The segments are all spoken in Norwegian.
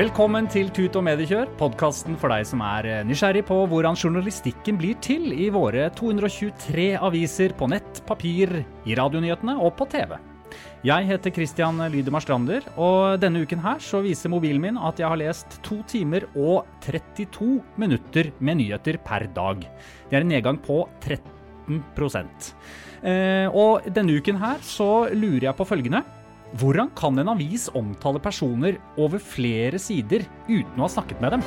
Velkommen til Tut og mediekjør, podkasten for deg som er eh, nysgjerrig på hvordan journalistikken blir til i våre 223 aviser på nett, papir, i radionyhetene og på TV. Jeg heter Christian Lydemar Strander, og denne uken her så viser mobilen min at jeg har lest to timer og 32 minutter med nyheter per dag. Det er en nedgang på 13 eh, Og denne uken her så lurer jeg på følgende. Hvordan kan en avis omtale personer over flere sider uten å ha snakket med dem?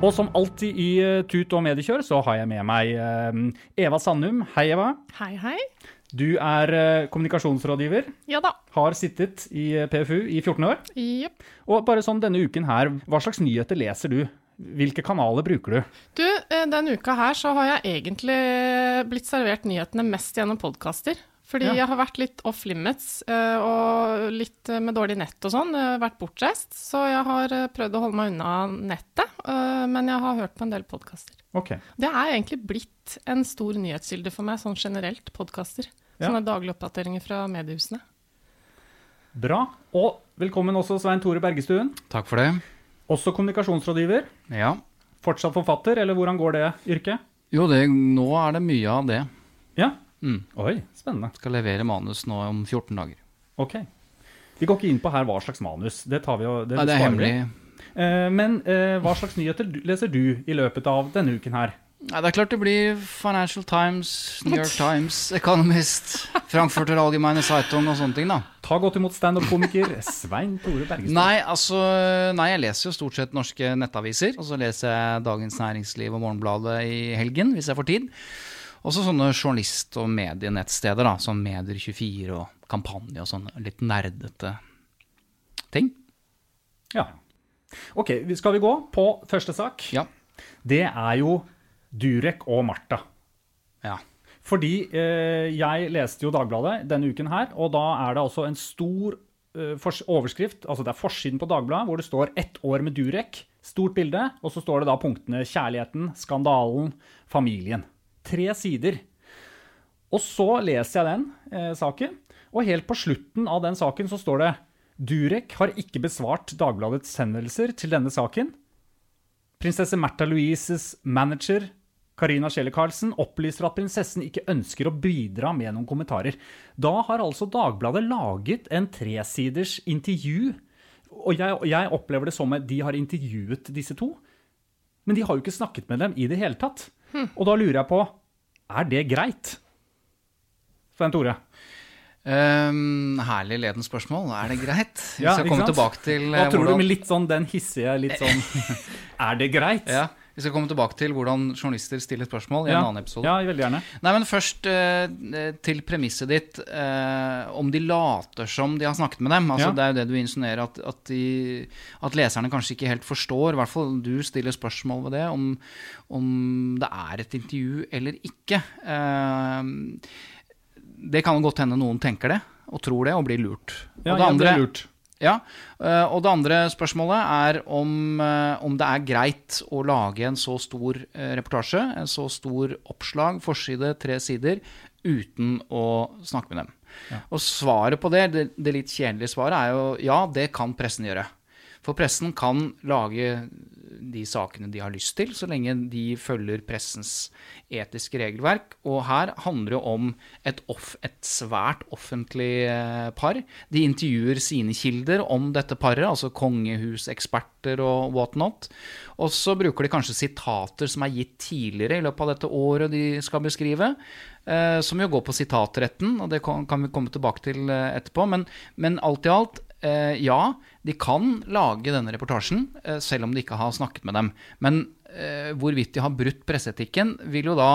Og som alltid i eh, Tut og mediekjør så har jeg med meg eh, Eva Sandum. Hei, Eva. Hei, hei. Du er eh, kommunikasjonsrådgiver. Ja da. Har sittet i PFU i 14 år. Yep. Og bare sånn denne uken her, hva slags nyheter leser du? Hvilke kanaler bruker du? Du, denne uka her så har jeg egentlig blitt servert nyhetene mest gjennom podkaster. Fordi Ja. jeg har vært litt off limits eh, og litt eh, med dårlig nett og sånn. eh, Vært bortreist. Så jeg har eh, prøvd å holde meg unna nettet. eh, Men jeg har hørt på en del podkaster. Okay. Det er egentlig blitt en stor nyhetskilde for meg, sånn generelt, podkaster. Ja. Sånne daglige oppdateringer fra mediehusene. Bra. Og velkommen også Svein Tore Bergestuen. Takk for det. Også kommunikasjonsrådgiver. Ja. Fortsatt forfatter, eller hvordan går det yrket? Jo, det, nå er det mye av det. Ja. Mm. Oi, spennende. Skal levere manus nå om 14 dager. Ok. Vi går ikke inn på her hva slags manus. Det tar vi jo Nei, det er hemmelig. Eh, men eh, hva slags nyheter leser du i løpet av denne uken her? Nei, det er klart det blir Financial Times, New York Times, Economist, Frankfurter Allgemeine Zeitung og sånne ting, da. Ta godt imot standup-komiker Svein Tore Bergestad. Nei, altså Nei, jeg leser jo stort sett norske nettaviser. Og så leser jeg Dagens Næringsliv og Morgenbladet i helgen, hvis jeg får tid. Også sånne journalist- og medienettsteder, da, som Medier24 og Kampanje og sånne litt nerdete ting. Ja. Ok, skal vi gå på første sak? Ja. Det er jo Durek og Martha. Ja. Fordi eh, jeg leste jo Dagbladet denne uken her, og da er det altså en stor eh, fors- overskrift, altså det er forsiden på Dagbladet, hvor det står 'Ett år med Durek', stort bilde, og så står det da punktene 'kjærligheten', 'skandalen', 'familien'. Tre sider. Og så leser jeg den eh, saken, og helt på slutten av den saken så står det 'Durek har ikke besvart Dagbladets henvendelser til denne saken'. Prinsesse Märtha Louises manager Karina Schelle Karlsen opplyser at prinsessen ikke ønsker å bidra med noen kommentarer. Da har altså Dagbladet laget en tresiders intervju, og jeg, jeg opplever det som at de har intervjuet disse to. Men de har jo ikke snakket med dem i det hele tatt. Og da lurer jeg på, er det greit? Svein Tore? Um, herlig ledende spørsmål. Er det greit? Vi Ja, skal komme sant? tilbake til Hva tror tror du med litt sånn den hissige, litt sånn Er det greit? ja, Vi skal komme tilbake til hvordan journalister stiller spørsmål i Ja. en annen episode. Ja, veldig gjerne. Nei, men først eh, til premisset ditt. eh, om de later som de har snakket med dem. Altså, Ja. Det er jo det du insinuerer, at, at, de, at leserne kanskje ikke helt forstår. I hvert fall du stiller spørsmål ved det, om, om det er et intervju eller ikke. Eh, det kan jo godt hende noen tenker det, og tror det, og blir lurt. Ja, og det ja, det er lurt. Ja, eh, og det andre spørsmålet er om, eh, om det er greit å lage en så stor eh, reportasje, en så stor oppslag, forside, tre sider, uten å snakke med dem. Og svaret på det, det, det litt kjedelige svaret, er jo ja, det kan pressen gjøre. For pressen kan lage de sakene de har lyst til, så lenge de følger pressens etiske regelverk. Og her handler det om et, off, et svært offentlig eh, par. De intervjuer sine kilder om dette paret, altså kongehuseksperter og whatnot. Og så bruker de kanskje sitater som er gitt tidligere i løpet av dette året de skal beskrive. Eh, som jo går på sitatretten, og det kan, vi komme tilbake til eh, etterpå. Men, men alt i alt, ja, de kan lage denne reportasjen, eh, selv om de ikke har snakket med dem. Men eh, hvorvidt de har brutt presseetikken, vil jo da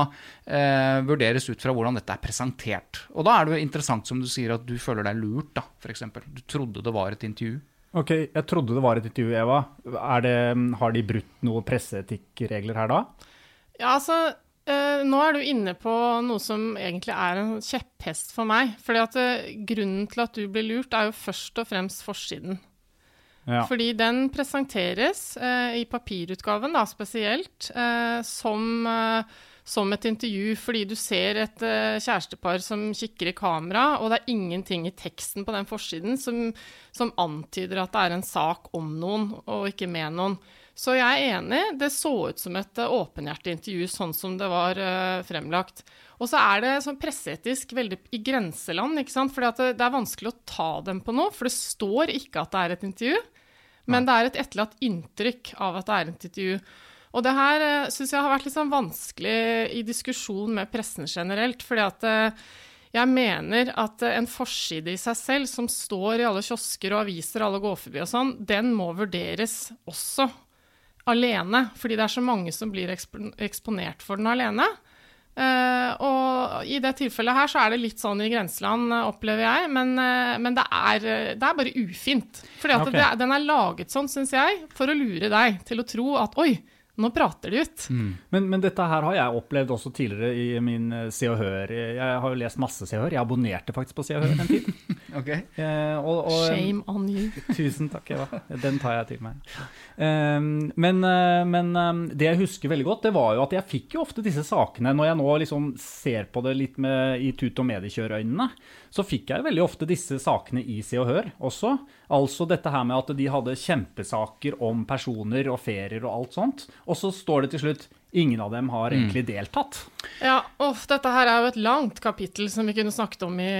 eh, vurderes ut fra hvordan dette er presentert. Og da er det jo interessant, som du sier, at du føler deg lurt, da, f.eks. Du trodde det var et intervju. Ok, Jeg trodde det var et intervju, Eva. Det, har de brutt noen presseetikkregler her da? Ja, altså nå er du inne på noe som egentlig er en kjepphest for meg. fordi at uh, Grunnen til at du blir lurt, er jo først og fremst forsiden. Ja. Fordi den presenteres uh, i papirutgaven da, spesielt som, som, et intervju. Fordi du ser et kjærestepar som kikker i kamera, og det er ingenting i teksten på den forsiden som, som antyder at det er en sak om noen, og ikke med noen. Så jeg er enig. Det så ut som et uh, åpenhjertig intervju, sånn som det var uh, fremlagt. Og så er det sånn presseetisk veldig i grenseland, ikke sant. For det, det, er vanskelig å ta dem på noe, for det står ikke at det er et intervju. Men det er et etterlatt inntrykk av at det er et intervju. Og det her uh, syns jeg har vært litt sånn vanskelig i diskusjon med pressen generelt. fordi at jeg mener at en forside i seg selv, som står i alle kiosker og aviser alle går forbi og sånn, den må vurderes også alene, fordi det er så mange som blir eksponert for den alene. Uh, og i det tilfellet her så er det litt sånn i grenseland, opplever jeg. Men, uh, men det, er, det, er, bare ufint. Fordi okay. det, den er laget sånn, syns jeg, for å lure deg til å tro at oi, nå prater de ut. Mm. Men, men, dette her har jeg opplevd også tidligere i min eh, Se og Hør. Jeg har jo lest masse Se og Hør. Jeg abonnerte faktisk på Se og Hør en tid. okay. eh, og, og, Shame on you. Tusen takk, Eva. Den tar jeg til meg. Um, men, eh, men um, det jeg husker veldig godt, det var jo at jeg fikk jo ofte disse sakene når jeg nå liksom ser på det litt med, i tut- og mediekjørøynene så fikk jeg veldig ofte disse sakene i Se og Hør også. Altså dette her med at de hadde kjempesaker om personer og ferier og alt sånt. Og så står det til slutt ingen av dem har egentlig mm. deltatt. Ja, og dette her er jo et langt kapittel som vi kunne snakket om i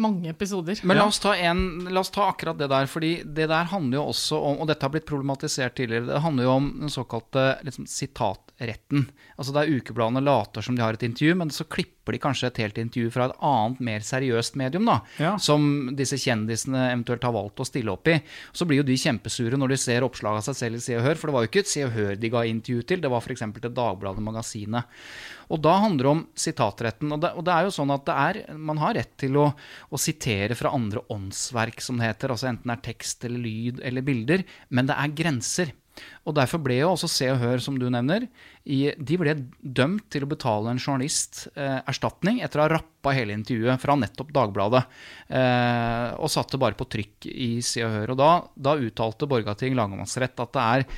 mange episoder. Men la oss, ta en, la oss ta akkurat det der, fordi det der handler jo også om Og dette har blitt problematisert tidligere. Det handler jo om den såkalte liksom, sitatretten. Altså Der ukebladene later som de har et intervju, men så klipper de kanskje et helt intervju fra et annet, mer seriøst medium, da. Ja. Som disse kjendisene eventuelt har valgt å stille opp i. Så blir jo de kjempesure når de ser oppslag av seg selv i Se og Hør, for det var jo ikke et Se og Hør de ga intervju til, det var f.eks. til Dagbladet Magasinet. Og da handler det om sitatretten. Og det, og det, er jo sånn at er, man har rett til å, å, sitere fra andre åndsverk, som det heter. Altså enten det er tekst eller lyd eller bilder. Men det er grenser. Og Derfor ble jo også Se og Hør, som du nevner, i, de ble dømt til å betale en journalist eh, erstatning etter å ha rappa hele intervjuet fra nettopp Dagbladet. Eh, og satte bare på trykk i Se og Hør. Og da, da uttalte Borgarting lagmannsrett at det er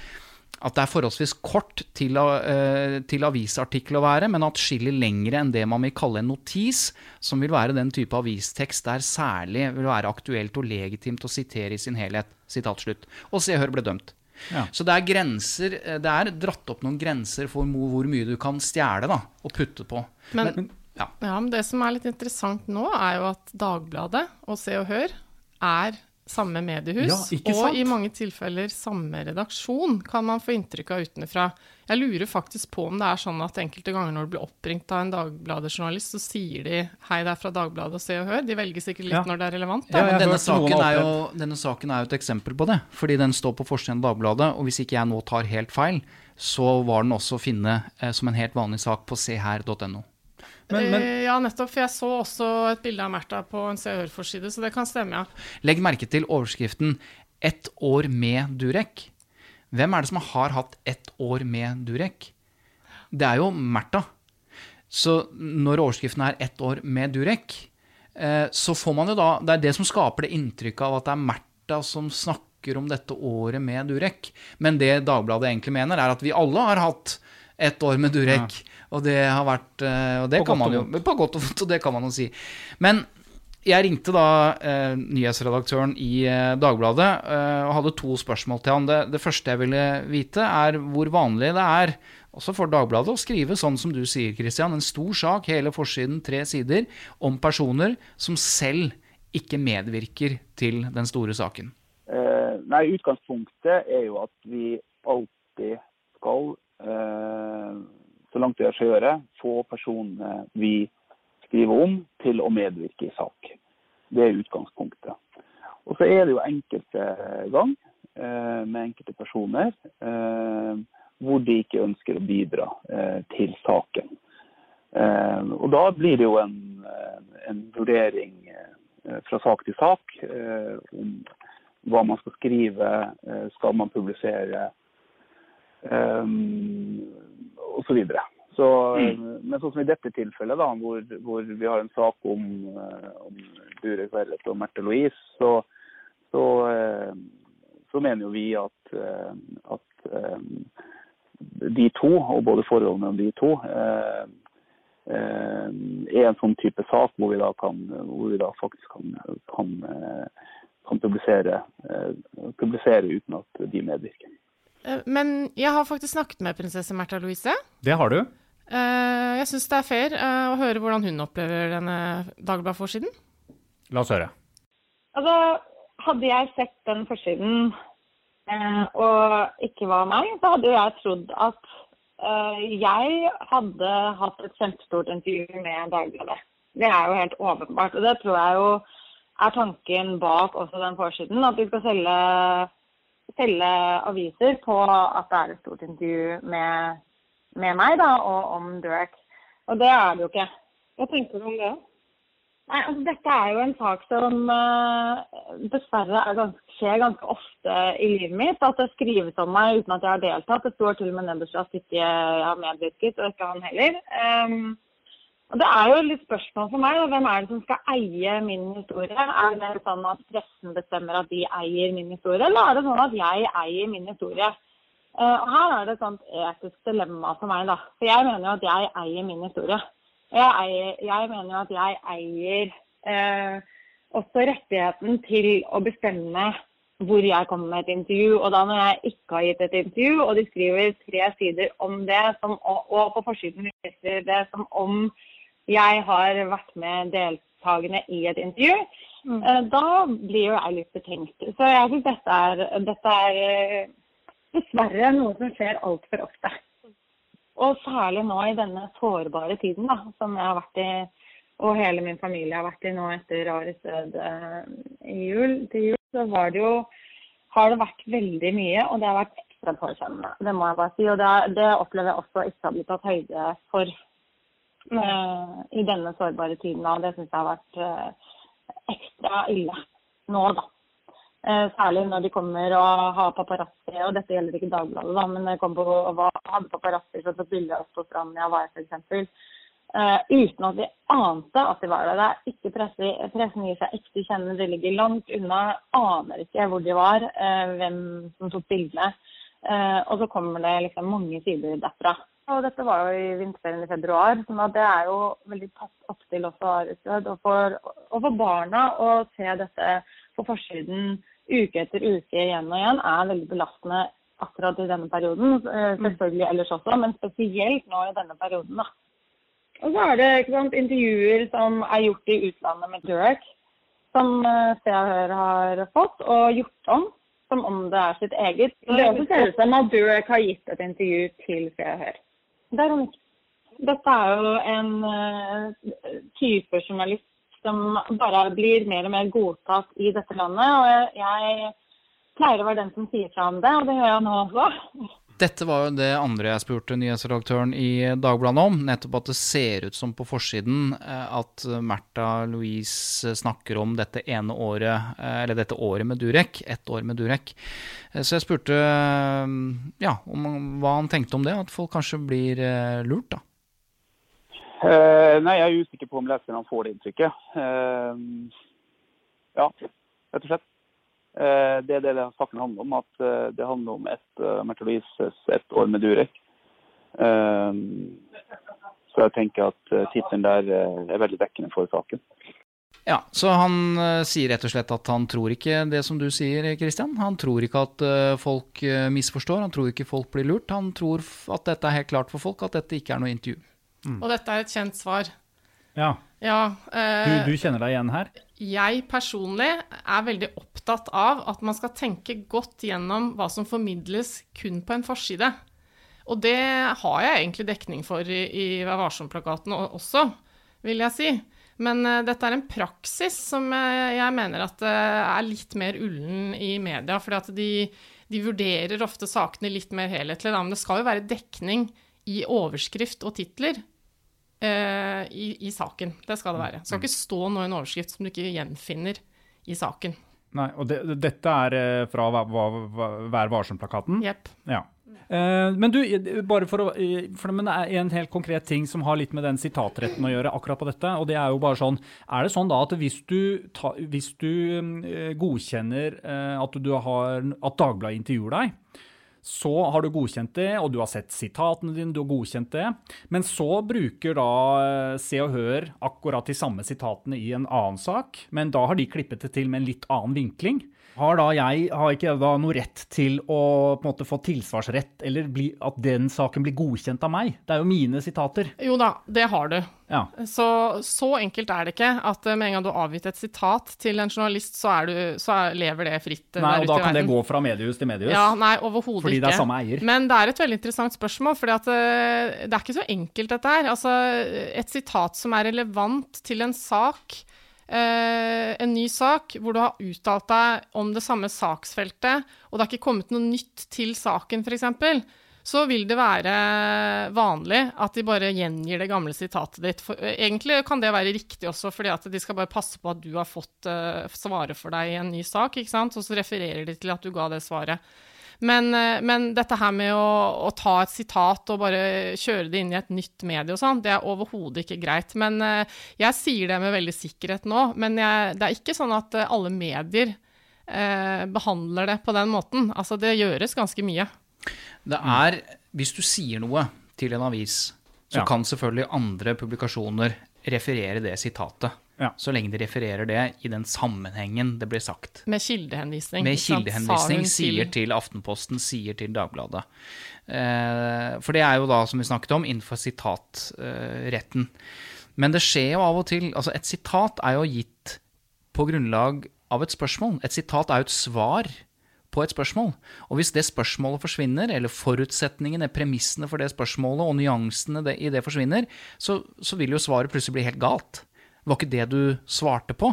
at det er forholdsvis kort til, uh, til avisartikkel å være, men atskillig lengre enn det man vil kalle en notis, som vil være den type avistekst der særlig vil være aktuelt og legitimt å sitere i sin helhet. Sitat slutt. Og Se og Hør ble dømt. Ja. Så det er grenser, eh, det er dratt opp noen grenser for hvor mye du kan stjele da, og putte på. Men, men, ja. ja, men det som er litt interessant nå, er jo at Dagbladet og Se og Hør er samme mediehus, ja, og i mange tilfeller samme redaksjon, kan man få inntrykk av utenfra. Jeg lurer faktisk på om det er sånn at enkelte ganger når du blir oppringt av en Dagbladet-journalist, så sier de 'hei, det er fra Dagbladet og Se og Hør'. De velger sikkert litt ja. når det er relevant. Ja, men denne saken er, jo, denne saken er, jo, et eksempel på det, fordi den står på forsiden av Dagbladet, og hvis ikke jeg nå tar helt feil, så var den også å finne eh, som en helt vanlig sak på seher.no. Men, men, eh, ja, nettopp. For jeg så også et bilde av Märtha på en Se og Hør-forside, så det kan stemme, ja. Legg merke til overskriften 'Ett år med Durek'. Hvem er det som har hatt ett år med Durek? Det er jo Märtha. Så når overskriften er 'Ett år med Durek', eh, så får man jo da Det er det som skaper det inntrykket av at det er Märtha som snakker om dette året med Durek. Men det Dagbladet egentlig mener, er at vi alle har hatt ett år med Durek. Ja. Og det har vært eh, og det på kan man jo, På godt og vondt, og det kan man jo si. Men jeg ringte da eh, nyhetsredaktøren i eh, Dagbladet eh, og hadde to spørsmål til han. Det, det, første jeg ville vite, er hvor vanlig det er, også for Dagbladet, å skrive sånn som du sier, Christian, en stor sak, hele forsiden, tre sider, om personer som selv ikke medvirker til den store saken. Eh, nei, utgangspunktet er jo at vi alltid skal, eh, så langt det seg gjøre, få personene vi skriver om til å medvirke i sak. Det er utgangspunktet. Og så er det jo enkelte gang eh, med enkelte personer eh, hvor de ikke ønsker å bidra eh, til saken. Eh, og da blir det jo en, eh, en vurdering eh, fra sak til sak om hva man skal skrive, skal man publisere osv. Så, mm. Men sånn som i dette tilfellet, da, hvor, hvor vi har en sak om, eh, om Durek Verrett og Merte-Louise, så, så, eh, så, mener jo vi at, eh, at, de to, og både forholdet mellom de to, er en sånn type sak hvor vi da, kan, hvor vi da faktisk kan, kan, kan publisere, publisere uten at de medvirker. Men jeg har faktisk snakket med prinsesse Märtha Louise. Det har du? Eh, jeg syns det er fair eh, å høre hvordan hun opplever denne Dagbladet-forsiden. La oss høre. Altså, hadde jeg sett den forsiden eh, og ikke var meg, så hadde jeg trodd at jeg hadde hatt et kjempestort intervju med Dagbladet. Det er jo helt åpenbart. Og det tror jeg jo er tanken bak også den forsiden. At vi skal selge, selge aviser på at det er et stort intervju med med meg da, og om Durek. Og det er det jo ikke. Hva tenker du om det? Nei, altså Dette er jo en sak som uh, dessverre ganske, skjer ganske ofte i livet mitt. At det skrives om meg uten at jeg har deltatt. Det står til og med nederst at ikke jeg har medvirket, og ikke han heller. Um, Det er jo litt spørsmål for meg. Hvem er det som skal eie min historie? Er det sånn at pressen bestemmer at de eier min historie, eller er det sånn at jeg eier min historie? Og her er det et etisk dilemma for meg. da. For Jeg mener jo at jeg eier min historie. Jeg, eier, jeg mener jo at jeg eier eh, også rettigheten til å bestemme hvor jeg kommer med et intervju. Og da når jeg ikke har gitt et intervju, og de skriver tre sider om det, som, og, og, på forsiden viser det som om jeg har vært med deltakende i et intervju, mm. uh, da blir jo jeg litt betenkt. Så jeg syns dette dette er dessverre noe som skjer altfor ofte. Og særlig nå i denne sårbare tiden da, som jeg har vært i, og hele min familie har vært i nå etter Aris død eh, i jul, til jul, så var det jo, har det vært veldig mye, og det har vært ekstra påkjennende. Det må jeg bare si. Og det, det opplever jeg også ikke har blitt tatt høyde for uh, i denne sårbare tiden. Og det syns jeg har vært uh, ekstra ille nå, da. Eh, særlig når de kommer og har paparazzi, og dette gjelder ikke Dagbladet, da, men kom på, og hadde paparazzi som tok bilde av oss på stranden i Hawaii f.eks. Uh, uten at vi ante at de var der. Det er ikke presse, pressen gir seg ikke til kjenne. De ligger langt unna. Aner ikke hvor de var, uh, hvem som tok bildene. Uh, og så kommer det liksom mange sider derfra. Og dette var jo i vinterferien i februar, så det er jo veldig tatt opp til også Aresrød. Og, og for barna å se dette på forsiden uke etter uke igjen og igjen er veldig belastende akkurat i denne perioden. Eh, mm. Selvfølgelig ellers også, men spesielt nå i denne perioden. da. Og så er det sant, intervjuer som er gjort i utlandet med Durek, som Se og Hør har fått og gjort om som om det er sitt eget. Det ser ut som at Durek har gitt et intervju til Se og Hør. Er ikke. Dette er jo en uh, type journalist som bare blir mer og mer godtatt i dette landet. Og jeg, jeg pleier å være den som sier fra om det, og det gjør jeg nå også. Dette var jo det andre jeg spurte nyhetsredaktøren i Dagbladet om. Nettopp at det ser ut som på forsiden eh, at Märtha Louise snakker om dette ene året, eh, eller dette året med Durek. Ett år med Durek. Eh, så jeg spurte ja, om hva han tenkte om det, at folk kanskje blir lurt, da. Uh, nei, jeg er usikker på om leserne får det inntrykket. Uh, ja, rett og slett. Uh, det er det, saken handler om. At det handler om et, uh, ett år med Durek. så jeg tenker at tittelen der er veldig dekkende for saken. Ja, så han sier rett og slett at han tror ikke det som du sier, Christian. Han tror ikke at folk misforstår, han tror ikke folk blir lurt. Han tror at dette er helt klart for folk, at dette ikke er noe intervju. Mm. Og dette er et kjent svar. Ja. ja du, du, kjenner deg igjen her? Jeg personlig er veldig opptatt av at man skal tenke godt gjennom hva som formidles kun på en forside. Og det har jeg egentlig dekning for i, i Vær varsom-plakaten også, vil jeg si. Men uh, dette er en praksis som uh, jeg mener at uh, er litt mer ullen i media. fordi at de, de, vurderer ofte sakene litt mer helhetlig. Da. Men det skal jo være dekning i overskrift og titler i, i, saken. Det skal det være. Det skal ikke stå noe i en overskrift som du ikke gjenfinner i saken. Nei, Og det, dette er fra Vær varsom-plakaten? Jepp. Ja. Uh, men du, bare for å for Det er en helt konkret ting som har litt med den sitatretten å gjøre, akkurat på dette. og det Er jo bare sånn, er det sånn da at hvis du, ta, hvis du godkjenner at, du har, at Dagbladet intervjuer deg, så har du godkjent det, og du har sett sitatene dine, du har godkjent det. Men så bruker da Se og Hør akkurat de samme sitatene i en annen sak, men da har de klippet det til med en litt annen vinkling har da jeg har ikke da noe rett til å på en måte få tilsvarsrett, eller bli, at den saken blir godkjent av meg? Det er jo mine sitater. Jo da, det har du. Ja. Så, så enkelt er det ikke at med en gang du har avgitt et sitat til en journalist, så, du, så lever det fritt nei, der ute i verden. Og da kan det gå fra mediehus til mediehus? Ja, nei, overhodet ikke. Fordi det er samme eier? Men det er et veldig interessant spørsmål, for det er ikke så enkelt dette her. Altså, et sitat som er relevant til en sak eh, en ny sak hvor du har uttalt deg om det samme saksfeltet, og det har ikke kommet noe nytt til saken, f.eks., så vil det være vanlig at de bare gjengir det gamle sitatet ditt. For, eh, egentlig kan det være riktig også, fordi at de skal bare passe på at du har fått uh, svaret for deg i en ny sak, ikke sant? og så refererer de til at du ga det svaret. Men, eh, men, dette her med å, å, ta et sitat og bare kjøre det inn i et nytt medie og sånn, det er overhodet ikke greit. Men eh, jeg sier det med veldig sikkerhet nå. Men jeg, det er ikke sånn at eh, alle medier eh, behandler det på den måten. Altså, det gjøres ganske mye. Det er Hvis du sier noe til en avis, så ja. kan selvfølgelig andre publikasjoner referere det sitatet. Ja. Så lenge de refererer det i den sammenhengen det blir sagt. Med kildehenvisning. Med kildehenvisning, sier til Aftenposten, sier til Dagbladet. Eh, for det er jo da, som vi snakket om, innenfor sitatretten. Men det skjer jo av og til Altså, et sitat er jo gitt på grunnlag av et spørsmål. Et sitat er jo et svar på et spørsmål. Og hvis det spørsmålet forsvinner, eller forutsetningene, premissene for det spørsmålet og nyansene i det forsvinner, så, så vil jo svaret plutselig bli helt galt. Det var ikke det du svarte på.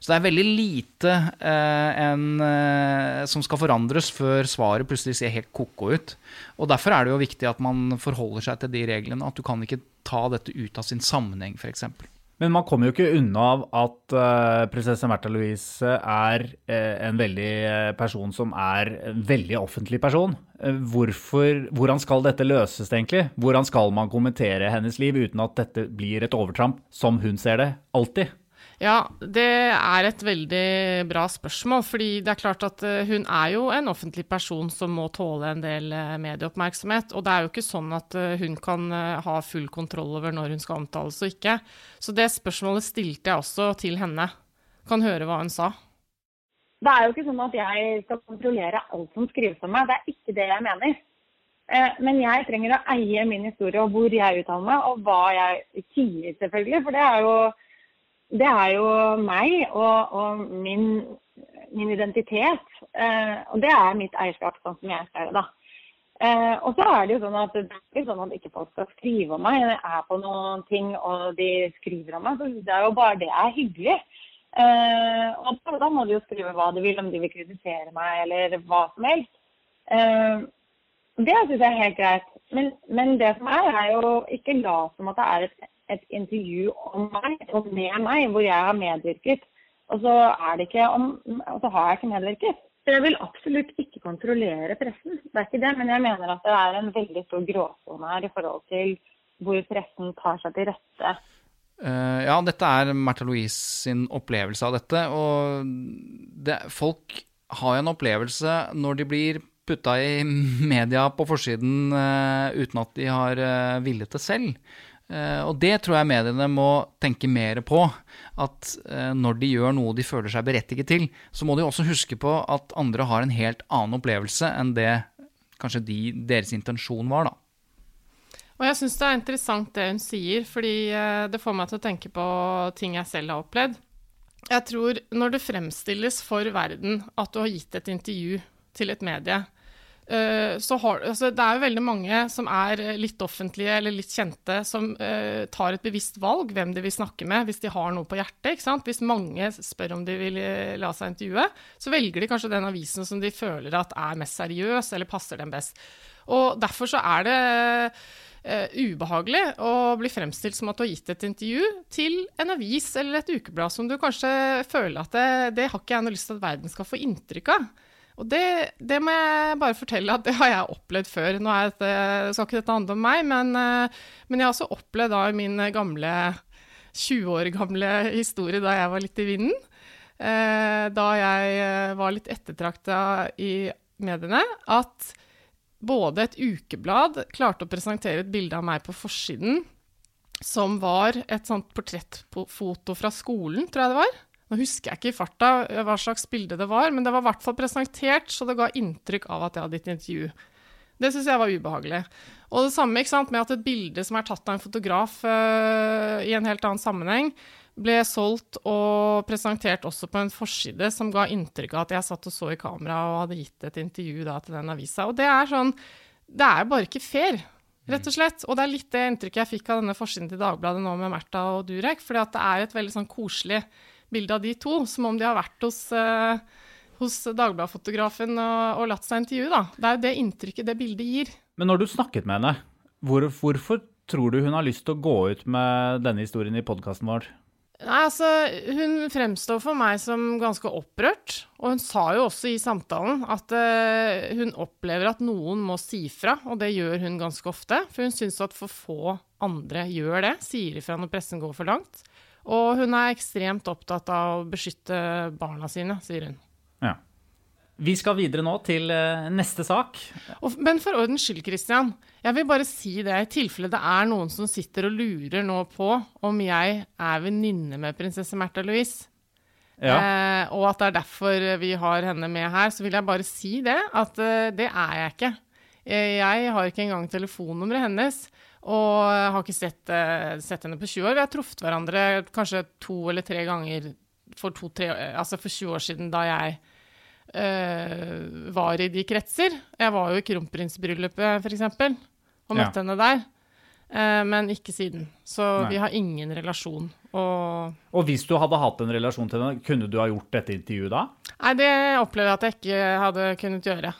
Så det er veldig lite eh, en, eh, som skal forandres før svaret plutselig ser helt ko-ko ut. Og Derfor er det jo viktig at man forholder seg til de reglene. At du kan ikke ta dette ut av sin sammenheng, f.eks. Men man kommer jo ikke unna av at uh, prinsesse Märtha Louise er uh, en veldig uh, person som er en veldig offentlig person. Hvorfor, hvordan skal dette løses, egentlig? Hvordan skal man kommentere hennes liv uten at dette blir et overtramp, som hun ser det, alltid? Ja, det er et veldig bra spørsmål. fordi det er klart at eh, hun er jo en offentlig person som må tåle en del eh, medieoppmerksomhet. Og det er jo ikke sånn at eh, hun kan ha full kontroll over når hun skal omtales og ikke. Så det spørsmålet stilte jeg også til henne. Kan høre hva hun sa. Det er jo ikke sånn at jeg skal kontrollere alt som skrives om meg. Det er ikke det jeg mener. Men jeg trenger å eie min historie og hvor jeg uttaler meg, og hva jeg sier, selvfølgelig. For det er jo det er jo meg og, og min, min, identitet. Eh, og det er mitt eierskap, sånn som jeg ser det. da. Eh, og så er det jo sånn at det er ikke sånn at ikke folk skal skrive om meg. Jeg er på noen ting og de skriver om meg. så Det er jo bare det er hyggelig. Eh, og da må de jo skrive hva de vil, om de vil kritisere meg eller hva som helst. Eh, det syns jeg er helt greit. Men, men, det som er, er jo ikke lat som at det er et et intervju om meg og med meg, hvor jeg har medvirket. Og så, om, og så har jeg ikke medvirket. Så jeg vil absolutt ikke kontrollere pressen, det er ikke det. Men jeg mener at det er en veldig stor gråsone her i forhold til hvor pressen tar seg til rette. Uh, ja, dette er Märtha Louise sin opplevelse av dette. Og det, folk har en opplevelse når de blir putta i media på forsiden uh, uten at de har uh, villet det selv. Uh, og det tror jeg mediene må tenke mer på. At uh, når de gjør noe de føler seg berettiget til, så må de også huske på at andre har en helt annen opplevelse enn det kanskje de, deres intensjon var, da. Og jeg syns det er interessant det hun sier, fordi uh, det får meg til å tenke på ting jeg selv har opplevd. Jeg tror når det fremstilles for verden at du har gitt et intervju til et medie, Eh, så har, altså det er jo veldig mange som er litt offentlige eller litt kjente, som uh, tar et bevisst valg hvem de vil snakke med hvis de har noe på hjertet. ikke sant? Hvis mange spør om de vil eh, la seg intervjue, så velger de kanskje den avisen som de føler at er mest seriøs eller passer dem best. Og Derfor så er det uh, ubehagelig å bli fremstilt som at du har gitt et intervju til en avis eller et ukeblad som du kanskje føler at det, det har ikke jeg noe lyst til at verden skal få inntrykk av. Og det, det, må jeg bare fortelle at det har jeg opplevd før. Nå det, skal ikke dette handle om meg, men, eh, men jeg har også opplevd da min gamle 20 år gamle historie da jeg var litt i vinden. Eh, da jeg eh, var litt ettertrakta i mediene, at både et ukeblad klarte å presentere et bilde av meg på forsiden som var et sånt portrettfoto fra skolen, tror jeg det var. Nå husker jeg ikke i farta eh, hva slags bilde det var, men det var i hvert fall presentert, så det ga inntrykk av at jeg hadde gitt intervju. Det syns jeg var ubehagelig. Og det samme sant, med at et bilde som er tatt av en fotograf uh, i en helt annen sammenheng, ble solgt og presentert også på en forside som ga inntrykk av at jeg satt og så i kamera og hadde gitt et intervju da, til den avisa. Og det er sånn Det er bare ikke fair, rett og slett. Og det er litt det inntrykket jeg fikk av denne forsiden til Dagbladet nå med Märtha og Durek, fordi at det er et veldig sånn koselig bilde av de to, som om de har vært hos, eh, hos Dagbladet-fotografen og, og, latt seg intervjue. Da. Det er jo det inntrykket det bildet gir. Men når du snakket med henne, hvor, hvorfor tror du hun har lyst til å gå ut med denne historien i podkasten vår? Nei, altså, Hun fremstår for meg som ganske opprørt. Og hun sa jo også i samtalen at uh, hun opplever at noen må si fra, og det gjør hun ganske ofte. For hun syns at for få andre gjør det, sier ifra når pressen går for langt. Og hun er ekstremt opptatt av å beskytte barna sine, sier hun. Ja. Vi skal videre nå til uh, neste sak. Men for ordens skyld, Christian. Jeg vil bare si det i tilfelle det er noen som sitter og lurer nå på om jeg er venninne med prinsesse Märtha Louise. Ja. Eh, og at det er derfor vi har henne med her. Så vil jeg bare si det, at uh, det er jeg ikke. Jeg har ikke engang telefonnummeret hennes. Og jeg har ikke sett, uh, sett, henne på 20 år. Vi har truffet hverandre kanskje to eller tre ganger for, to, tre, altså for 20 år siden, da jeg uh, var i de kretser. Jeg var jo i kronprinsbryllupet, f.eks., og møtte ja. henne der. Uh, men ikke siden. Så Nei. vi har ingen relasjon. Og, og, hvis du hadde hatt en relasjon til henne, kunne du ha gjort dette intervjuet da? Nei, det opplever jeg at jeg ikke hadde kunnet gjøre.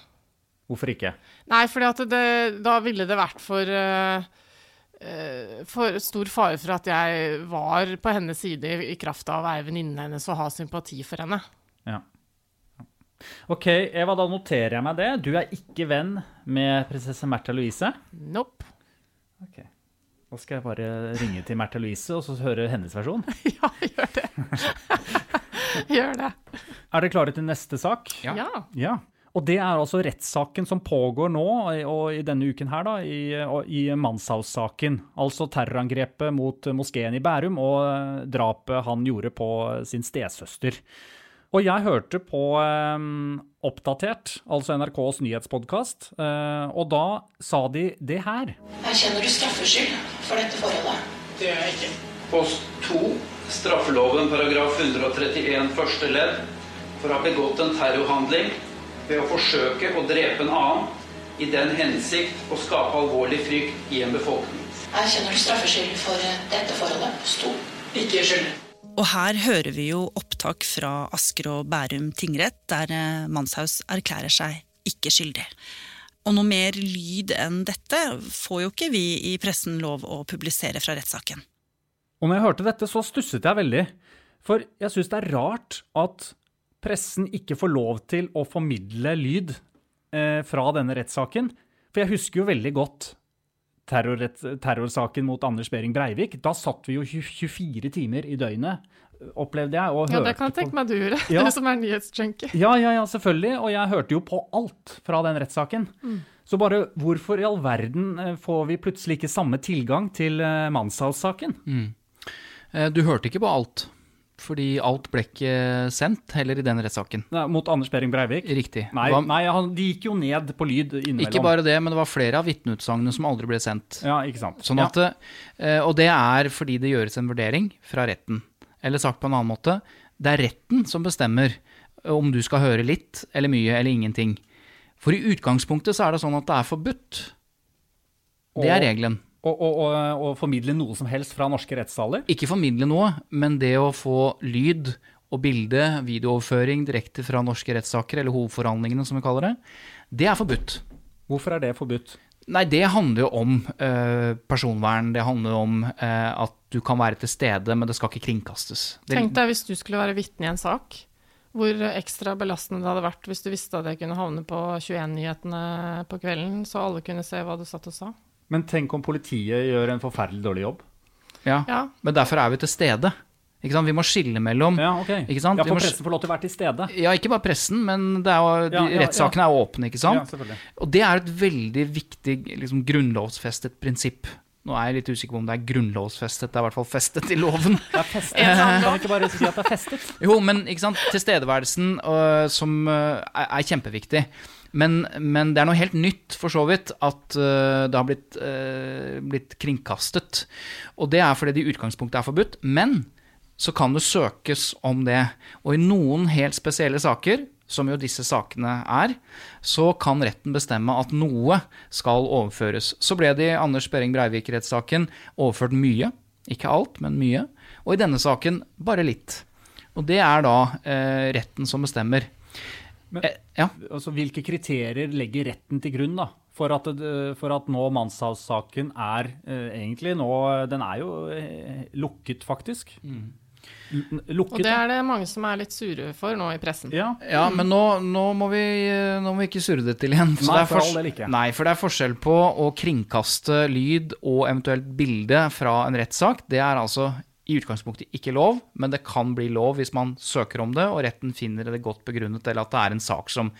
Hvorfor ikke? Nei, fordi da ville det vært for uh, Eh, for stor fare for at jeg var på hennes side i kraft av å være venninnen hennes og ha sympati for henne. Ja. OK, Eva, da noterer jeg meg det. Du er ikke venn med prinsesse Märtha Louise? Nope. Ok. Da skal jeg bare ringe til Märtha Louise og så høre hennes versjon. ja, gjør det. gjør det. Er dere klare til neste sak? Ja. ja. Og det er altså rettssaken som pågår nå, og i denne uken her, da, i, i Manshaus-saken. Altså terrorangrepet mot moskeen i Bærum og drapet han gjorde på sin stesøster. Og jeg hørte på eh, Oppdatert, altså NRKs nyhetspodkast, eh, og da sa de det her. Erkjenner du straffskyld for dette forholdet? Det gjør jeg ikke. Post 2, straffeloven paragraf 131 første ledd, for å ha begått en terrorhandling ved å forsøke å drepe en annen i den hensikt å skape alvorlig frykt i en befolkning. Erkjenner du straffskyld for dette forholdet? Stor. Ikke skyldig. Og her hører vi jo opptak fra Asker og Bærum tingrett, der eh, Manshaus erklærer seg ikke skyldig. Og noe mer lyd enn dette får jo ikke vi i pressen lov å publisere fra rettssaken. Og når jeg hørte dette, så stusset jeg veldig. For jeg syns det er rart at pressen ikke får lov til å formidle lyd eh, fra denne rettssaken. For jeg husker jo veldig godt terrorsaken mot Anders Behring Breivik. Da satt vi jo 24 timer i døgnet, opplevde jeg. ja, det kan jeg tenke meg du gjorde, ja. du som er nyhetsjunkie. Ja, ja, ja, selvfølgelig. Og jeg hørte jo på alt fra den rettssaken. Mm. Så bare hvorfor i all verden eh, får vi plutselig ikke samme tilgang til eh, Manshaus-saken? Mm. Eh, du hørte ikke på alt. Fordi alt ble ikke sendt, heller i den rettssaken. Mot Anders Behring Breivik? Riktig. Nei, nei han, de gikk jo ned på lyd innimellom. Ikke bare det, men det var flere av vitneutsagnene som aldri ble sendt. Ja, ikke sant. Sånn at, ja. Og det er fordi det gjøres en vurdering fra retten. Eller sagt på en annen måte, det er retten som bestemmer om du skal høre litt eller mye eller ingenting. For i utgangspunktet så er det sånn at det er forbudt. Det er regelen. Å formidle noe som helst fra norske rettssaler? Ikke formidle noe, men det å få lyd og bilde, videooverføring direkte fra norske rettssaker, eller hovedforhandlingene som vi kaller det, det er forbudt. Hvorfor er det forbudt? Nei, det handler jo om eh, personvern. Det handler om eh, at du kan være til stede, men det skal ikke kringkastes. Det... Tenk deg hvis du skulle være vitne i en sak hvor ekstra belastende det hadde vært hvis du visste at jeg kunne havne på 21-nyhetene på kvelden, så alle kunne se hva du satt og sa. Men tenk om politiet gjør en forferdelig dårlig jobb? Ja, ja. men derfor er vi til stede. Vi må skille mellom Ja, ok. Ja, For må... pressen får lov til å være til stede? Ja, ikke bare pressen, men jo, ja, ja, rettssakene er åpne, ikke sant? Og det er et veldig viktig liksom, grunnlovsfestet prinsipp. Nå er jeg litt usikker på om det er grunnlovsfestet, det er i hvert fall festet i loven. Det er festet. Kan vi ikke bare si at det er festet? Jo, men ikke sant, tilstedeværelsen uh, som uh, er, er, kjempeviktig. Men, men, det er noe helt nytt, for så vidt, at uh, det har blitt, blitt, kringkastet. Og det er fordi det i utgangspunktet er forbudt. Men så kan det søkes om det. Og i noen helt spesielle saker som jo disse sakene er, så kan retten bestemme at noe skal overføres. Så ble det i Anders Behring Breivik-rettssaken overført mye. Ikke alt, men mye. Og i denne saken bare litt. Og det er da eh, retten som bestemmer. Men, eh, ja. altså, hvilke kriterier legger retten til grunn da, for at, for at nå mannshavssaken er eh, egentlig nå Den er jo eh, lukket, faktisk. Mm. Lukket. Og det er det mange som er litt sure for nå i pressen. Ja, ja men nå, nå, må vi, nå, må vi, ikke surre det til igjen. Nei for, all ikke. nei, for det er forskjell på å kringkaste lyd og eventuelt bilde fra en rettssak. Det er altså i utgangspunktet ikke lov, men det kan bli lov hvis man søker om det, og retten finner det godt begrunnet, eller at det er en sak som,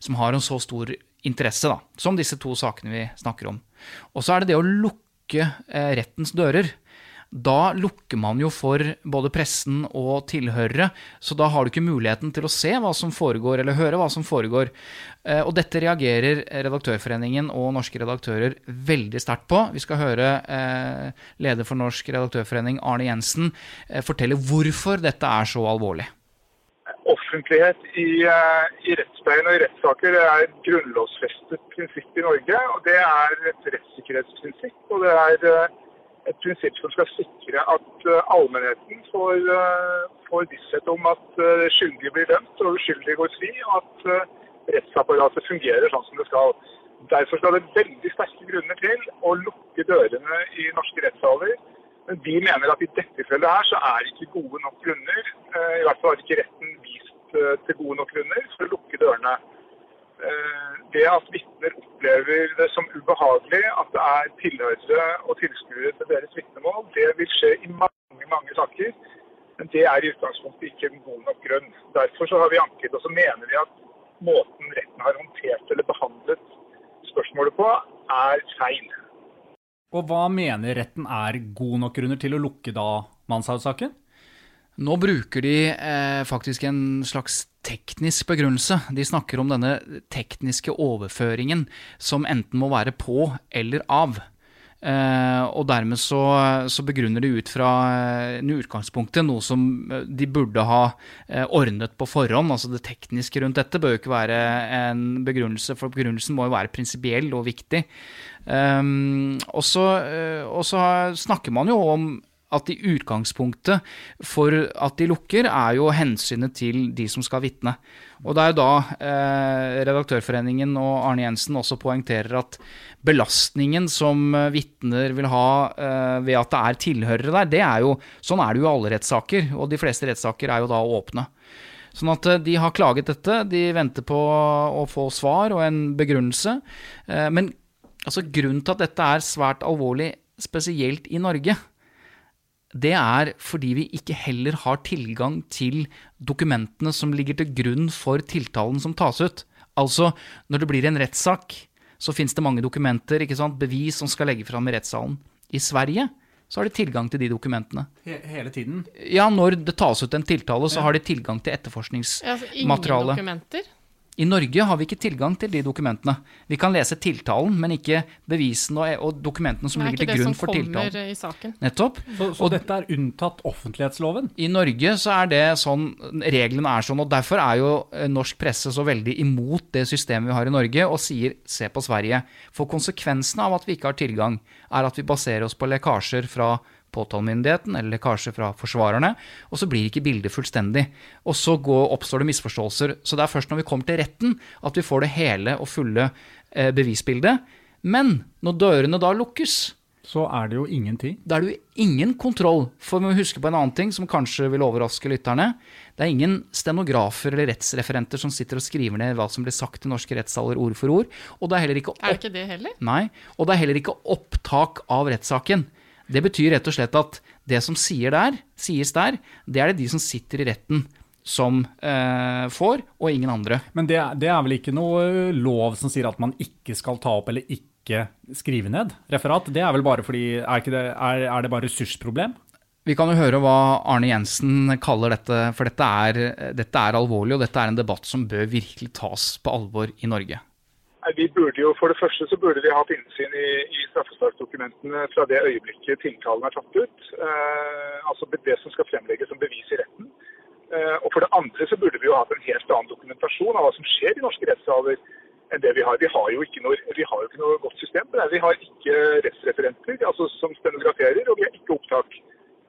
som har en så stor interesse, da, som disse to sakene vi snakker om. Og så er det det å lukke eh, rettens dører. Da lukker man jo for både pressen og tilhørere, så da har du ikke muligheten til å se hva som foregår, eller høre hva som foregår. Eh, og dette reagerer Redaktørforeningen og norske redaktører veldig sterkt på. Vi skal høre eh, leder for Norsk redaktørforening, Arne Jensen, eh, fortelle hvorfor dette er så alvorlig. Offentlighet i, i rettspleien og i rettssaker er et grunnlovfestet prinsipp i Norge. og Det er et rettssikkerhetsprinsipp. og det er et prinsipp som skal sikre at eh, allmennheten får, eh, får visshet om at eh, skyldige blir dømt og uskyldige går fri, og at rettsapparatet fungerer sånn som det skal. Derfor skal det veldig sterke grunner til å lukke dørene i norske rettssaler. Men vi mener at i dette tilfellet her så er det ikke gode nok grunner, i hvert fall har ikke retten vist til gode nok grunner for å lukke dørene. Eh, det at vitner opplever det som ubehagelig at det er tilhørere og tilskuere til deres vitnemål, det vil skje i mange mange saker. Men det er i utgangspunktet ikke en god nok grunn. Derfor har vi anket, og så mener vi at måten retten har håndtert eller behandlet spørsmålet på, er feil. Og hva mener retten er god nok grunner til å lukke da Manshaus-saken? Nå bruker de eh, faktisk en slags teknisk begrunnelse. De snakker om denne tekniske overføringen som enten må være på eller av. Eh, og dermed så, så, begrunner de ut fra eh, utgangspunktet noe som eh, de burde ha eh, ordnet på forhånd. Altså det tekniske rundt dette bør jo ikke være en begrunnelse, for begrunnelsen må jo være prinsipiell og viktig. Um, og så snakker man jo om at i utgangspunktet for at de lukker, er jo hensynet til de som skal vitne. Og det er jo da eh, Redaktørforeningen og Arne Jensen også poengterer at belastningen som eh, vitner vil ha eh, ved at det er tilhørere der, det er jo Sånn er det jo i alle rettssaker, og de fleste rettssaker er jo da åpne. Sånn at eh, de har klaget dette, de venter på å få svar og en begrunnelse. Eh, men altså, grunnen til at dette er svært alvorlig, spesielt i Norge, det er fordi vi ikke heller har tilgang til dokumentene som ligger til grunn for tiltalen som tas ut. Altså, når det blir en rettssak, så fins det mange dokumenter, ikke sant, bevis som skal legge fram i rettssalen. I Sverige så har de tilgang til de dokumentene. Hele tiden? Ja, når det tas ut en tiltale, så Ja. har de tilgang til etterforskningsmateriale. Ja, altså, ingen dokumenter? I Norge har vi ikke tilgang til de dokumentene. Vi kan lese tiltalen, men ikke bevisene og, og dokumentene som Det er ligger til grunn det for som kommer tiltalen. i saken. Nettopp. Så, så dette er unntatt offentlighetsloven? I Norge så er det sånn, reglene er sånn, og derfor er jo eh, norsk presse så veldig imot det systemet vi har i Norge, og sier se på Sverige. For konsekvensen av at vi ikke har tilgang, er at vi baserer oss på lekkasjer fra påtalemyndigheten eller lekkasjer fra forsvarerne, og så blir ikke bildet fullstendig. Og så går, oppstår det misforståelser. Så det er først når vi kommer til retten at vi får det hele og fulle eh, bevisbildet. Men når dørene da lukkes, Så er det jo ingenting. da er det jo ingen kontroll. For vi må huske på en annen ting som kanskje vil overraske lytterne. Det er ingen stenografer eller rettsreferenter som sitter og skriver ned hva som blir sagt i norske rettssaler ord for ord. Og det er heller ikke Er det ikke det heller? Nei, og det er heller ikke opptak av rettssaken. Det betyr rett og slett at det som sier der, sies der, det er det de som sitter i retten som eh, får, og ingen andre. Men det, det er vel ikke noe lov som sier at man ikke skal ta opp eller ikke skrive ned referat? Det er vel bare fordi Er, det, er, er det bare ressursproblem? Vi kan jo høre hva Arne Jensen kaller dette, for dette er, dette er alvorlig, og dette er en debatt som bør virkelig tas på alvor i Norge. Vi burde jo, For det første så burde vi hatt innsyn i, i straffesaksdokumentene fra det øyeblikket tiltalen er tatt ut. Eh, altså det som skal fremlegges som bevis i retten. Eh, og for det andre så burde vi jo hatt en helt annen dokumentasjon av hva som skjer i norske rettssaler enn det vi har. Vi har jo ikke noe, jo ikke noe godt system det. Vi har ikke rettsreferenter altså som stenograferer, og vi har ikke opptak.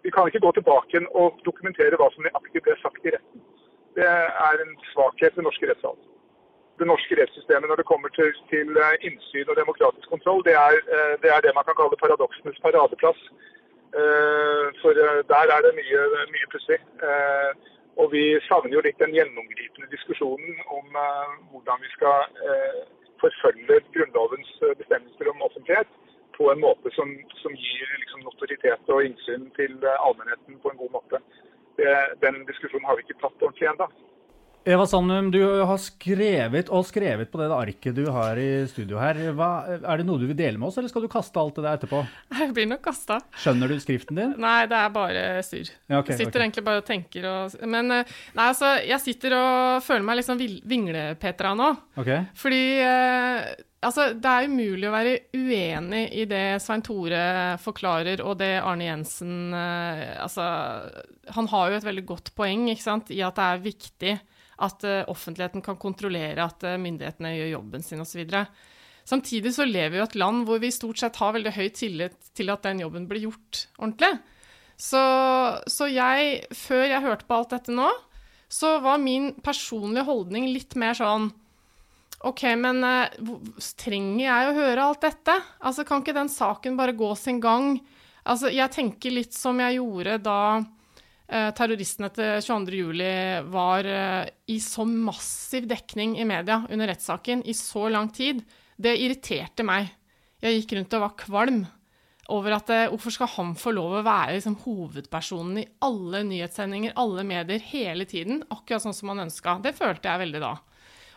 Vi kan ikke gå tilbake og dokumentere hva som nøyaktig ble sagt i retten. Det er en svakhet ved norske rettssaler det norske rettssystemet når det kommer til, til eh, innsyn og demokratisk kontroll, det er, eh, det er det man kan kalle paradoksenes paradeplass. Eh, For der er det mye, mye pussig. Og vi savner jo litt den gjennomgripende diskusjonen om hvordan vi skal forfølge Grunnlovens bestemmelser om offentlighet på en måte som, som gir liksom, notoritet og innsyn til allmennheten på en god måte. Det, den diskusjonen har vi ikke tatt ordentlig ennå. Eva Sandum, du har skrevet og skrevet på det arket du har i studio her. Hva, er det noe du vil dele med oss, eller skal du kaste alt det der etterpå? Jeg blir nok kasta. Skjønner du skriften din? Nei, det er bare styr. Ja, okay, jeg sitter okay. egentlig bare og tenker og Men eh, nei, altså, jeg sitter og føler meg litt sånn vil- vinglepetra nå. Okay. Fordi eh, altså, det er umulig å være uenig i det Svein Tore forklarer, og det Arne Jensen eh, Altså, han har jo et veldig godt poeng ikke sant, i at det er viktig at eh, offentligheten kan kontrollere at eh, myndighetene gjør jobben sin osv. Samtidig så lever vi i et land hvor vi stort sett har veldig høy tillit til at den jobben blir gjort ordentlig. Så, så jeg, før jeg hørte på alt dette nå, så var min personlige holdning litt mer sånn OK, men eh, trenger jeg å høre alt dette? Altså, kan ikke den saken bare gå sin gang? Altså, jeg tenker litt som jeg gjorde da terroristene etter 22.07. var eh, i så massiv dekning i media under rettssaken i så lang tid. Det irriterte meg. Jeg gikk rundt og var kvalm over at eh, hvorfor skal han få lov å være liksom, hovedpersonen i alle nyhetssendinger, alle medier, hele tiden, akkurat sånn som han ønska. Det følte jeg veldig da.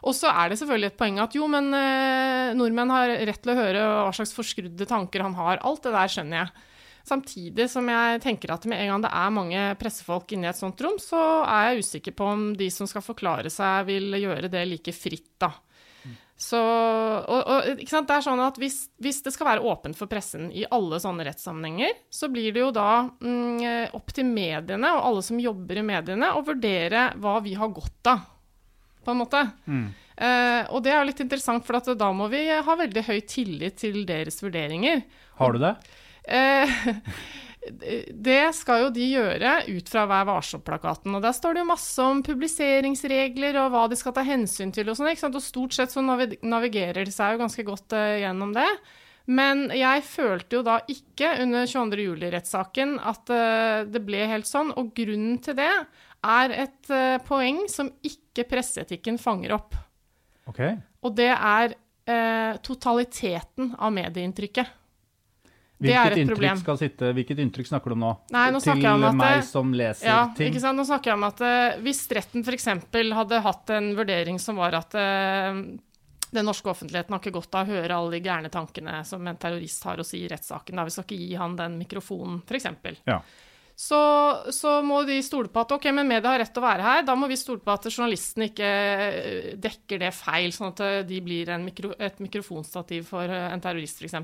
Og så er det selvfølgelig et poeng at jo, men eh, nordmenn har rett til å høre hva slags forskrudde tanker han har. Alt det der skjønner jeg. Samtidig som jeg tenker at med en gang det er mange pressefolk inne i et sånt rom, så er jeg usikker på om de som skal forklare seg, vil gjøre det like fritt, da. Så, og, og? Det er sånn at hvis, hvis det skal være åpent for pressen i alle sånne rettssammenhenger, så blir det jo da mm, opp til mediene og alle som jobber i mediene, å vurdere hva vi har godt av, på en måte. Eh, og det er jo litt interessant, for at da må vi ha veldig høy tillit til deres vurderinger. Har du det? Eh, det skal jo de gjøre ut fra Vær varsom-plakaten. Og der står det jo masse om publiseringsregler og hva de skal ta hensyn til og sånn. Og stort sett så navigerer de seg jo ganske godt eh, gjennom det. Men jeg følte jo da ikke under 22. juli-rettssaken at eh, det ble helt sånn. Og grunnen til det er et eh, poeng som ikke presseetikken fanger opp. Okay. Og det er eh, totaliteten av medieinntrykket. Det Hvilket et inntrykk problem. skal sitte, hvilket inntrykk snakker du om nå? Nei, nå Til jeg om at meg som leser ja, ting? Ikke sant? Nå snakker jeg om at eh, hvis retten f.eks. hadde hatt en vurdering som var at uh, den norske offentligheten har ikke godt av å høre alle de gærne tankene som en terrorist har å si i rettssaken. Da. Vi skal ikke gi han den mikrofonen, f.eks. Ja. Så, så må de stole på at ok, men media har rett til å være her. Da må vi stole på at journalisten ikke eh, dekker det feil, sånn at de blir mikro, et mikrofonstativ for en terrorist, f.eks.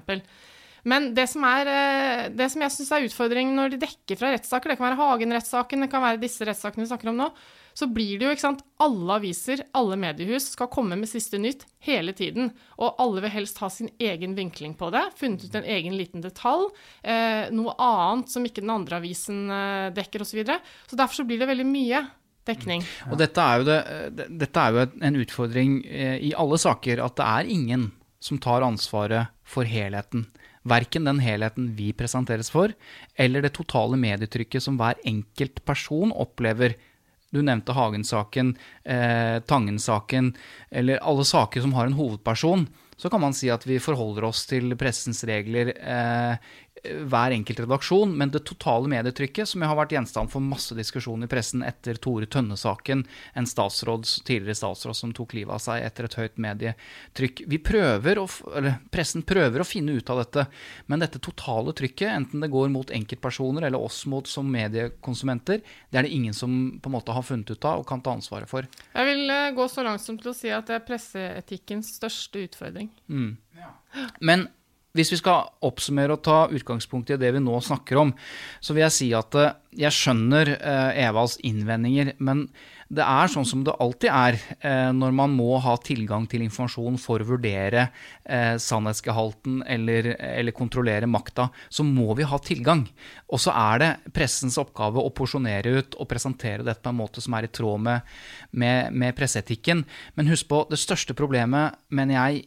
Men det som, er, det som jeg syns er utfordringen når de dekker fra rettssaker, det kan være Hagen-rettssaken, det kan være disse rettssakene vi snakker om nå, så blir det jo, ikke sant, alle aviser, alle mediehus skal komme med siste nytt hele tiden. Og alle vil helst ha sin egen vinkling på det, funnet ut en egen liten detalj, eh, noe annet som ikke den andre avisen eh, dekker, osv. Så, videre. så derfor så blir det veldig mye dekning. Ja. Og dette er, det, dette er, jo en utfordring eh, i alle saker, at det er ingen som tar ansvaret for helheten. Verken den helheten vi presenteres for, eller det totale medietrykket som hver enkelt person opplever du nevnte Hagen-saken, eh, Tangen-saken, eller alle saker som har en hovedperson. Så kan man si at vi forholder oss til pressens regler eh, hver enkelt redaksjon, men det totale medietrykket, som har vært gjenstand for masse diskusjon i pressen etter Tore Tønne-saken, en statsråd, tidligere statsråd som tok livet av seg etter et høyt medietrykk Vi prøver, å, eller Pressen prøver å finne ut av dette, men dette totale trykket, enten det går mot enkeltpersoner eller oss mot som mediekonsumenter, det er det ingen som på en måte har funnet ut av og kan ta ansvaret for. Jeg vil uh, gå så langt som til å si at det er presseetikkens største utfordring. Mm. Ja. Men hvis vi skal oppsummere og ta utgangspunkt i det vi nå snakker om, så vil jeg si at eh, jeg skjønner eh, Evas innvendinger, men det er sånn som det alltid er eh, når man må ha tilgang til informasjon for å vurdere sannhetsgehalten eller, eller kontrollere makta, så må vi ha tilgang. Og så er det pressens oppgave å porsjonere ut og presentere dette på en måte som er i tråd med, med, med presseetikken. Men husk på, det største problemet, mener jeg,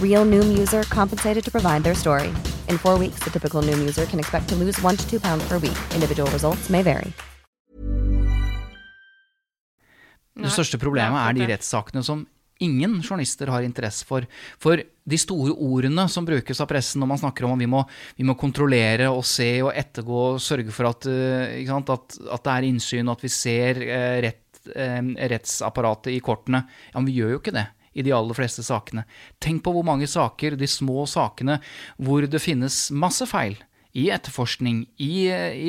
Real Noom user compensated to provide their story. In four weeks, the typical Noom user can expect to lose one to two pounds per week. Individual results may vary. Det største problemet er de rettssakene som ingen journalister har interesse for. For de store ordene som brukes av pressen når man snakker om at vi må, vi må kontrollere og se og ettergå og sørge for at, eh, sant, at, at det er innsyn og at vi ser eh, rett, eh, rettsapparatet i kortene. Ja, men vi gjør jo ikke det i de aller fleste sakene. Tenk på hvor mange saker, de små sakene, hvor det finnes masse feil i etterforskning, i,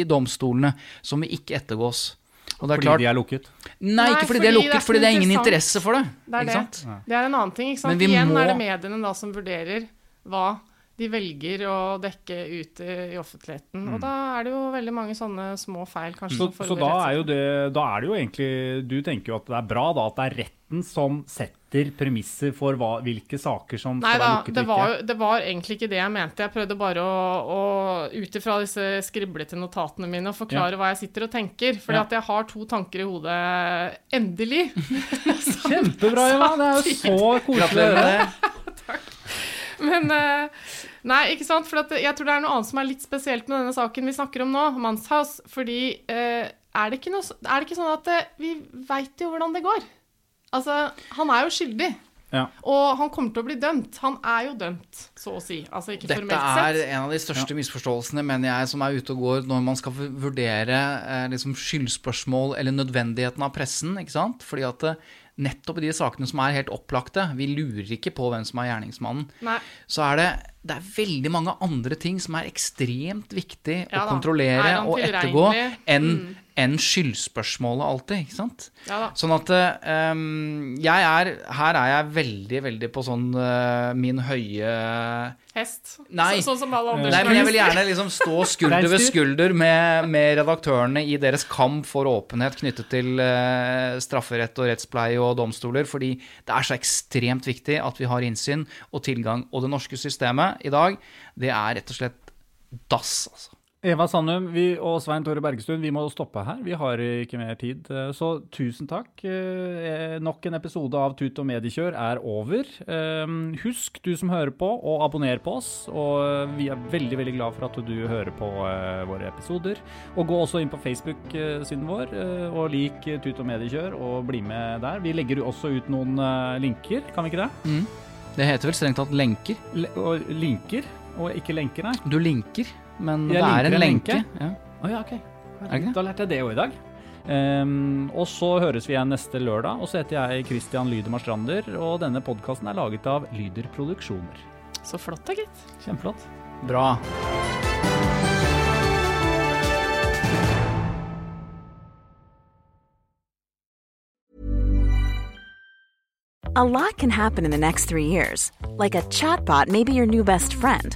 i domstolene, som ikke ettergås. fordi klart, de er lukket? Nei, ikke fordi, fordi de er lukket, fordi det er ingen interesse for det. Det er, det. det er en annen ting. ikke sant? Igjen må... er det mediene da som vurderer hva de velger å dekke ut i offentligheten. Mm. Og da er det jo veldig mange sånne små feil. kanskje. Så, så da, er det, da, er det, jo egentlig Du tenker jo at det er bra da, at det er retten som setter premisser for hva, hvilke saker som Nei, skal da, være lukket det var, det var egentlig ikke det jeg mente. Jeg prøvde bare å, å ut ifra disse skriblete notatene mine, å forklare ja. hva jeg sitter og tenker. Fordi ja. at jeg har to tanker i hodet. Endelig! Kjempebra, Eva! Det er jo så koselig å høre. Takk. Men uh, Nei, ikke sant. For jeg tror det er noe annet som er litt spesielt med denne saken vi snakker om nå, Manshaus. Fordi eh, er, det noe, er, det ikke sånn at eh, vi veit jo hvordan det går? Altså, han er jo skyldig. Ja. Og han kommer til å bli dømt. Han er jo dømt, så å si. Altså ikke Dette formelt sett. er en av de største ja. misforståelsene, mener jeg, som er ute og går når man skal vurdere eh, liksom skyldspørsmål eller nødvendigheten av pressen. ikke sant? Fordi at eh, nettopp i de sakene som er helt opplagte, vi lurer ikke på hvem som er gjerningsmannen, Nei. så er det, det er veldig mange andre ting som er ekstremt viktig ja, å kontrollere og ettergå enn mm. Enn skyldspørsmålet alltid, ikke sant? Ja da. Sånn at um, jeg er Her er jeg veldig, veldig på sånn uh, min høye Hest. Nei. Så, sånn som alle andre Nei, men jeg vil gjerne liksom stå skulder ved skulder med, med redaktørene i deres kamp for åpenhet knyttet til uh, strafferett og rettspleie og domstoler, fordi det er så ekstremt viktig at vi har innsyn og tilgang. Og det norske systemet i dag, det er rett og slett dass, altså. Eva Sandum vi, og Svein Tore Bergestuen, vi må stoppe her. Vi har ikke mer tid. Eh, Så tusen takk. Eh, Nok en episode av Tut og mediekjør er over. Eh, Husk, du som hører på, å abonnere på oss. Og vi er veldig veldig glad for at du hører på eh, våre episoder. Og gå også inn på Facebook-siden vår eh, og lik Tut og mediekjør og bli med der. Vi legger jo også ut noen eh, linker, kan vi ikke det? Mm. Det heter vel strengt tatt lenker. Le og linker, og ikke lenker, nei. Du linker, men Jeg det er en en lenke. lenke. Ja. Oh, ja, ok. Da lærte jeg det òg i dag. Um, og så høres vi igjen neste lørdag. Og så heter jeg Christian Lydemar Strander, og denne podkasten er laget av Lyder Produksjoner. Så flott da, gitt. Kjempeflott. Bra. A lot can happen in the next three years. Like a chatbot may be your new best friend.